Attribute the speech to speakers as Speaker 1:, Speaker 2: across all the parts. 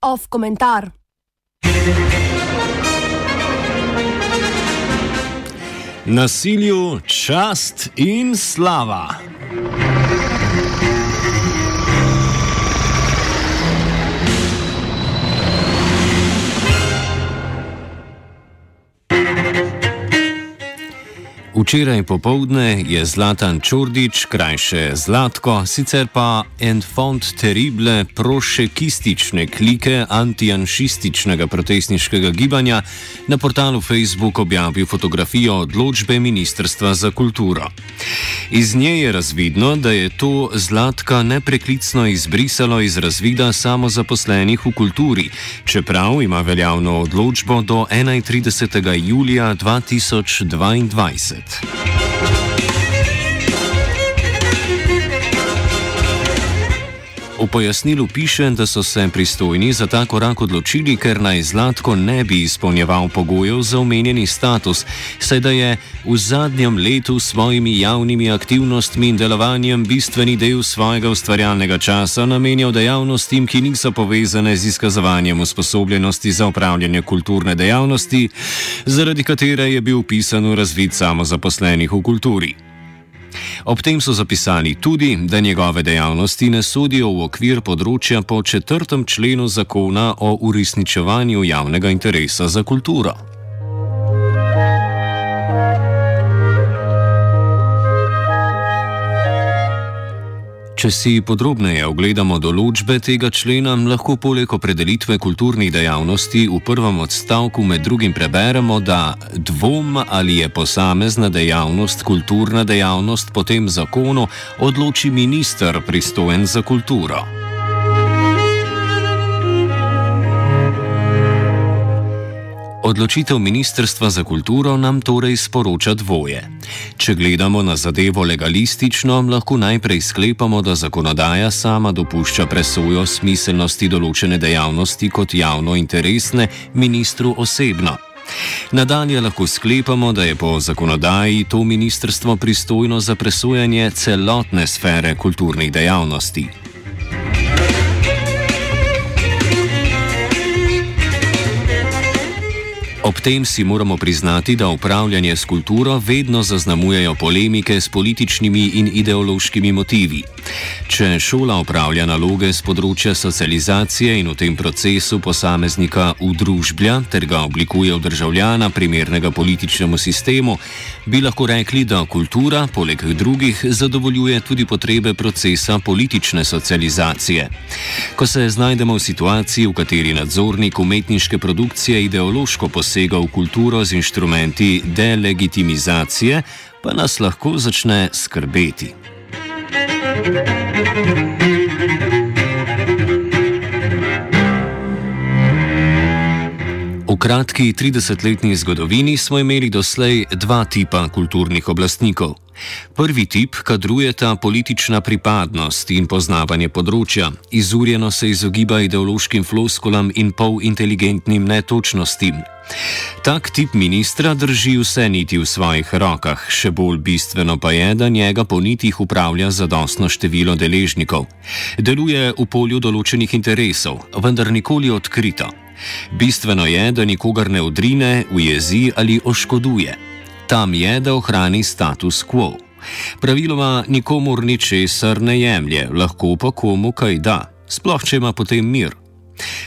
Speaker 1: Off komentar.
Speaker 2: Nasilju čast in slava. Včeraj popovdne je Zlatan Čordič, krajše Zlatko, sicer pa enfant terrible prošekistične klike antijanšističnega protestniškega gibanja, na portalu Facebook objavil fotografijo odločbe Ministrstva za kulturo. Iz nje je razvidno, da je to Zlatka nepreklicno izbrisalo iz razvida samozaposlenih v kulturi, čeprav ima veljavno odločbo do 31. julija 2022. Night. V pojasnilu piše, da so se pristojni za ta korak odločili, ker naj Zlatko ne bi izpolnjeval pogojev za omenjeni status, saj da je v zadnjem letu s svojimi javnimi aktivnostmi in delovanjem bistveni del svojega ustvarjalnega časa namenjal dejavnostim, ki niso povezane z izkazovanjem usposobljenosti za upravljanje kulturne dejavnosti, zaradi katere je bil upisan v razvid samozaposlenih v kulturi. Ob tem so zapisali tudi, da njegove dejavnosti ne sodijo v okvir področja po četrtem členu zakona o uresničevanju javnega interesa za kulturo. Če si podrobneje ogledamo določbe tega člena, lahko poleg opredelitve kulturnih dejavnosti v prvem odstavku med drugim preberemo, da dvom ali je posamezna dejavnost kulturna dejavnost po tem zakonu odloči minister pristojen za kulturo. Odločitev Ministrstva za kulturo nam torej sporoča dvoje. Če gledamo na zadevo legalistično, lahko najprej sklepamo, da zakonodaja sama dopušča presojo smiselnosti določene dejavnosti kot javno interesne ministru osebno. Nadalje lahko sklepamo, da je po zakonodaji to ministrstvo pristojno za presojanje celotne sfere kulturnih dejavnosti. Ob tem si moramo priznati, da upravljanje s kulturo vedno zaznamujejo polemike s političnimi in ideološkimi motivi. Če šola upravlja naloge z področja socializacije in v tem procesu posameznika udružblja ter ga oblikuje v državljana primernega političnemu sistemu, bi lahko rekli, da kultura, poleg drugih, zadovoljuje tudi potrebe procesa politične socializacije. Ko se znajdemo v situaciji, v kateri nadzornik umetniške produkcije ideološko posega v kulturo z inštrumenti delegitimizacije, pa nas lahko začne skrbeti. Kratki 30-letni zgodovini smo imeli doslej dva tipa kulturnih oblastnikov. Prvi tip kadrujeta politična pripadnost in poznavanje področja, izurjeno se izogiba ideološkim floskulam in polinteligentnim netočnostim. Tak tip ministra drži vse niti v svojih rokah, še bolj bistveno pa je, da njega po nitih upravlja zadostno število deležnikov. Deluje v polju določenih interesov, vendar nikoli odkrito. Bistveno je, da nikogar ne odrine, ujezi ali oškoduje. Tam je, da ohrani status quo. Praviloma nikomor ničesar ne jemlje, lahko pa komu kaj da, sploh če ima potem mir.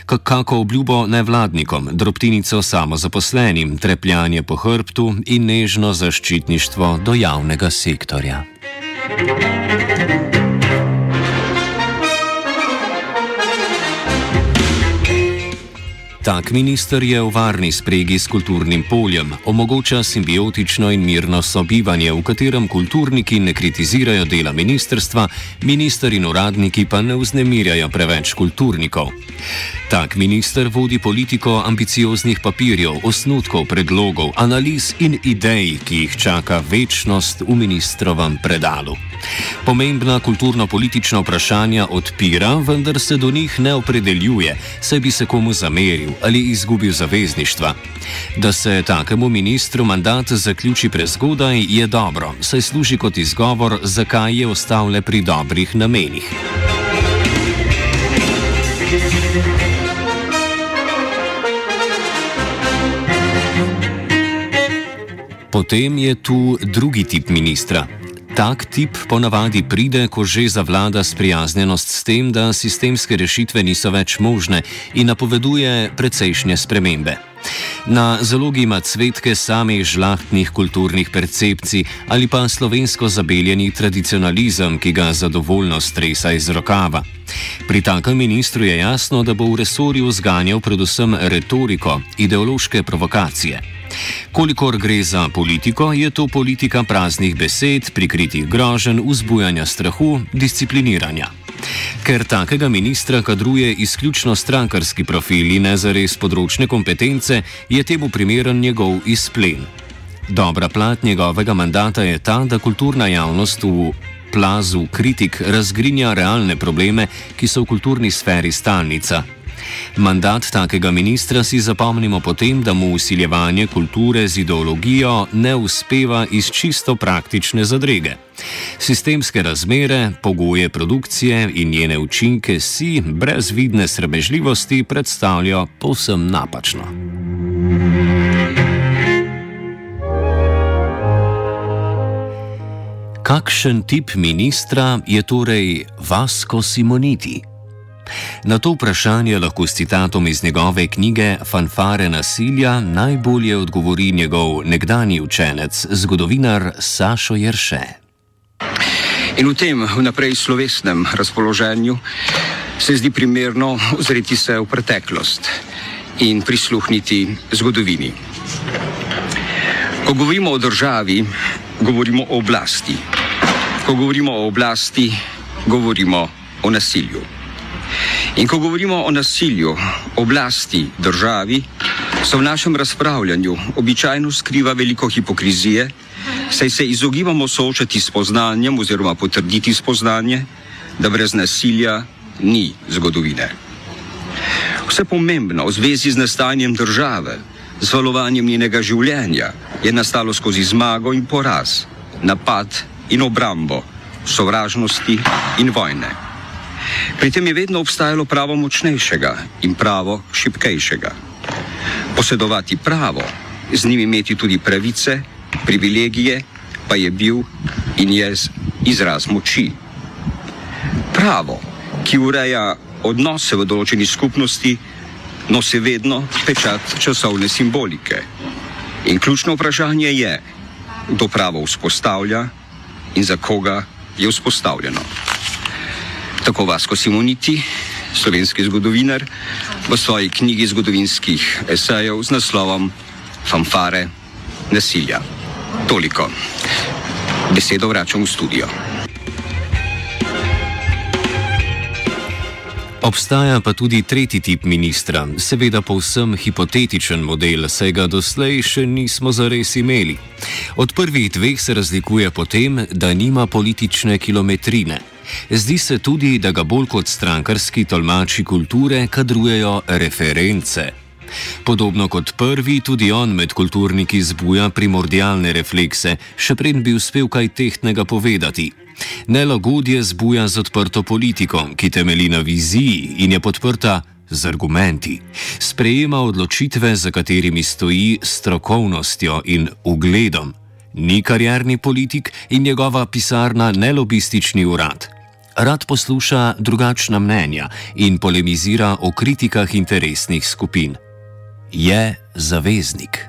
Speaker 2: Kako obljubo nevladnikom, drobtinico samozaposlenim, trepljanje po hrbtu in nežno zaščitništvo do javnega sektorja. Tak minister je v varni spregi s kulturnim poljem, omogoča simbiotično in mirno sobivanje, v katerem kulturniki ne kritizirajo dela ministerstva, minister in uradniki pa ne vznemirjajo preveč kulturnikov. Tak minister vodi politiko ambicioznih papirjev, osnutkov, predlogov, analiz in idej, ki jih čaka večnost v ministrovem predalu. Pomembna kulturno-politična vprašanja odpira, vendar se do njih ne opredeljuje, saj bi se komu zameril ali izgubil zavezništva. Da se takemu ministru mandat zaključi prezgodaj, je dobro, saj služi kot izgovor, zakaj je ostal le pri dobrih namenih. Potem je tu drugi tip ministra. Tak tip ponavadi pride, ko že zavlada sprijaznjenost s tem, da sistemske rešitve niso več možne in napoveduje precejšnje spremembe. Na zalogi ima cvetke samih žlahtnih kulturnih percepcij ali pa slovensko zabeljeni tradicionalizem, ki ga zadovoljno stresa iz rokava. Pri takem ministru je jasno, da bo v resorju zganjal predvsem retoriko, ideološke provokacije. Kolikor gre za politiko, je to politika praznih besed, prikritih groženj, vzbujanja strahu, discipliniranja. Ker takega ministra kadruje izključno strankarski profil in ne zares področne kompetence, je temu primeren njegov izplen. Dobra plat njegovega mandata je ta, da kulturna javnost v plazu kritik razgrinja realne probleme, ki so v kulturni sferi stalnica. Mandat takega ministra si zapomnimo potem, da mu usiljevanje kulture z ideologijo ne uspeva iz čisto praktične zadrege. Sistemske razmere, pogoje produkcije in njene učinke si brez vidne sramežljivosti predstavljajo povsem napačno. Kakšen tip ministra je torej Vasko Simoniti? Na to vprašanje lahko s citatom iz njegove knjige Fanfare nasilja najbolje odgovori njegov nekdani učenec, zgodovinar Sašo Jerše.
Speaker 1: In v tem vnaprej slovesnem razpoloženju se zdi primerno ozreti se v preteklost in prisluhniti zgodovini. Ko govorimo o državi, govorimo o oblasti. Ko govorimo o oblasti, govorimo o nasilju. In ko govorimo o nasilju, oblasti, državi, se v našem razpravljanju običajno skriva veliko hipokrizije, saj se izogibamo soočati s poznanjem oziroma potrditi spoznanje, da brez nasilja ni zgodovine. Vse pomembno v zvezi z nastanjem države, z valovanjem njenega življenja, je nastalo skozi zmago in poraz, napad in obrambo, sovražnosti in vojne. Pri tem je vedno obstajalo pravo močnejšega in pravo šipkejšega. Posedovati pravo, z njim imeti tudi pravice, privilegije, pa je bil in je izraz moči. Pravo, ki ureja odnose v določeni skupnosti, nosi vedno pečat časovne simbolike. In ključno vprašanje je, kdo pravo vzpostavlja in za koga je vzpostavljeno. Tako Vasko Simoniti, slovenski zgodovinar, v svoji knjigi zgodovinskih esejev z naslovom Fanfare nasilja. Toliko. Besedo vračam v studio.
Speaker 2: Obstaja pa tudi tretji tip ministra, seveda povsem hipotetičen model, saj ga doslej še nismo zares imeli. Od prvih dveh se razlikuje potem, da nima politične kilometrine. Zdi se tudi, da ga bolj kot strankarski tolmači kulture kadrujejo reference. Podobno kot prvi, tudi on med kulturniki zbuja primordialne reflekse, še preden bi uspel kaj tehtnega povedati. Nelagodje zbuja z odprto politiko, ki temeli na viziji in je podprta z argumenti. Sprejema odločitve, za katerimi stoji strokovnostjo in ugledom. Ni karjerni politik in njegova pisarna ne lobistični urad rad posluša drugačna mnenja in polemizira o kritikah interesnih skupin. Je zaveznik.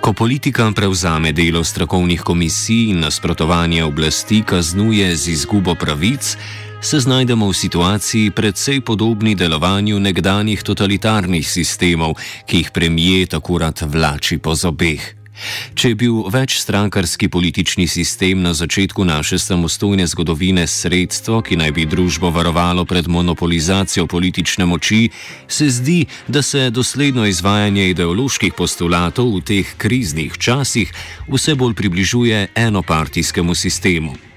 Speaker 2: Ko politika prevzame delo strokovnih komisij in nasprotovanje oblasti kaznuje z izgubo pravic, se znajdemo v situaciji predvsej podobni delovanju nekdanjih totalitarnih sistemov, ki jih premije tako rad vlači po zobeh. Če je bil večstrankarski politični sistem na začetku naše samostojne zgodovine sredstvo, ki naj bi družbo varovalo pred monopolizacijo politične moči, se zdi, da se dosledno izvajanje ideoloških postulatov v teh kriznih časih vse bolj približuje enopartijskemu sistemu.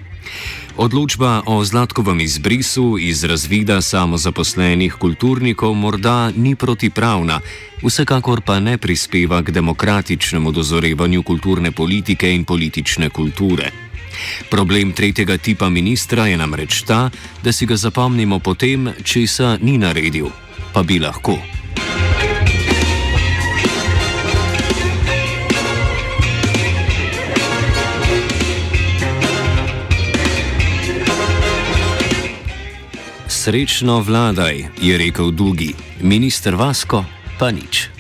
Speaker 2: Odločba o zlatkovem izbrisu iz razvida samozaposlenih kulturnikov morda ni protipravna, vsekakor pa ne prispeva k demokratičnemu dozorevanju kulturne politike in politične kulture. Problem tretjega tipa ministra je namreč ta, da si ga zapomnimo potem, česa ni naredil, pa bi lahko. Srečno vladaj, je rekel Dugi, minister Vasko pa nič.